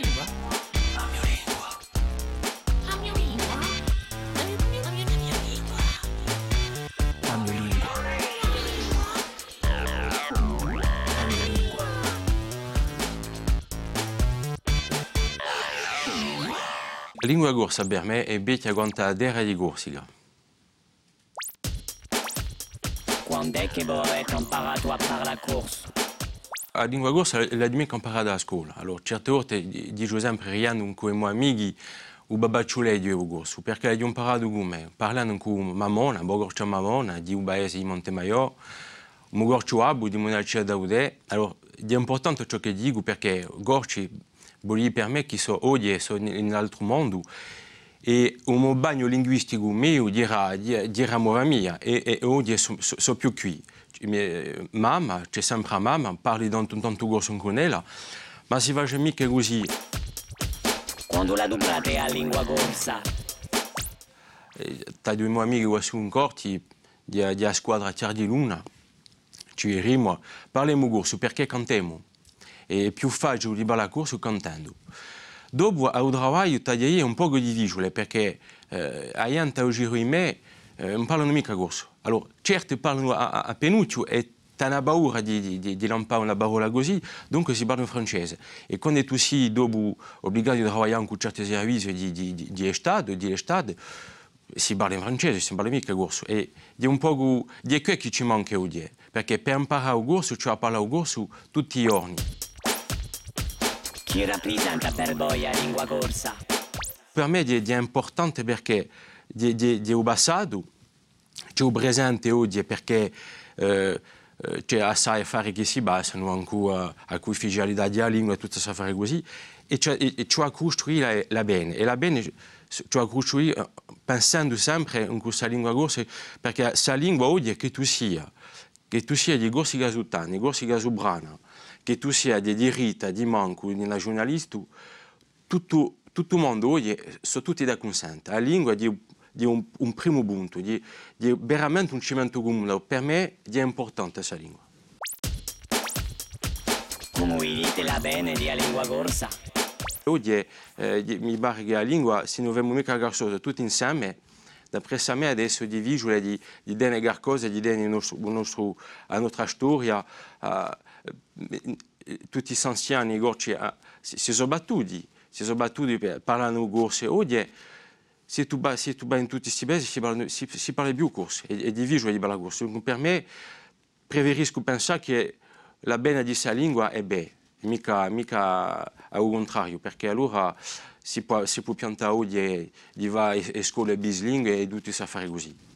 lingua. La. La. La la la. La. La gorsa per me è becchia quanta dera di gorsiga. Quando è che avete imparato a fare la corsa? La lingua gorsa è la mica imparata a scuola. Allora, certe volte riando con i miei amici o babacciole di gorso, perché ho imparato con me, parlando con di un paese di Montemaio, un gorcio abu di Monalcia Daude. Allora, è importante ciò che dico perché gorci vuol dire per me che sono in altro mondo e un bagno linguistico mio dirà, dirà mora mia e, e oggi sono so, so più qui. Mia mamma, c'è sempre mamma, parli tanto tanto gorso con ella, ma si fa mica così. Quando la dublate a lingua corsa? Tra due miei amici che sono corti di, di squadra Tier di Luna, ci rimo, parliamo gorso perché cantiamo. E più facile di balla corso cantando. Al lavoro, tagliai un po' difficile perché eh, a gente al giro di me eh, non parlano mica corso. Allora, certo parlano a, a, Penuccio e hanno paura di, di, di lampare una parola così, dunque si parla francese. E tu sei dopo obbligato a lavorare con certi servizi di, di, di, di di si parla in francese, si parla mica corso. E è un po' di che ci manca per imparare il corso, il corso tutti i. Chi rappresenta per voi a lingua corsa? Per me è, è importante perché è, è il passato, c'è il presente oggi perché eh, c'è assai affari che si basano ancora a cui ufficialità della lingua e tutte queste affari così, e a costruire la, bene. E la bene c'è a costruire pensando sempre in questa lingua corsa, perché questa lingua oggi è che tu sia, che tu sia di Gorsi Gasutani, Gorsi Gasubrana, che tu sia di diritta, di manco, di una giornalista, tutto, tutto il mondo oggi sono tutti da consente. La lingua è di un, un, primo punto, di, di veramente un cimento comune. Per me è importante questa lingua. Come dite la bene di lingua corsa? Oggi eh, mi pare che la lingua, se non abbiamo mica garzosa tutti insieme, d'après me adesso di visuale di, di denegare cose, di denegare la nostra storia, uh, tutti gli anziani gorci si, si sono battuti, si sono battuti per parlare corse. Oggi se tu vai se tu in tutti questi paesi si parla, si, si parla più corse e, e di visuale di bella corse. Quindi per me preferisco pensare che la bene di questa lingua è bene, mica, mica al contrario, perché allora si può, si può piantare oggi di bilingue e tutti sa fare così.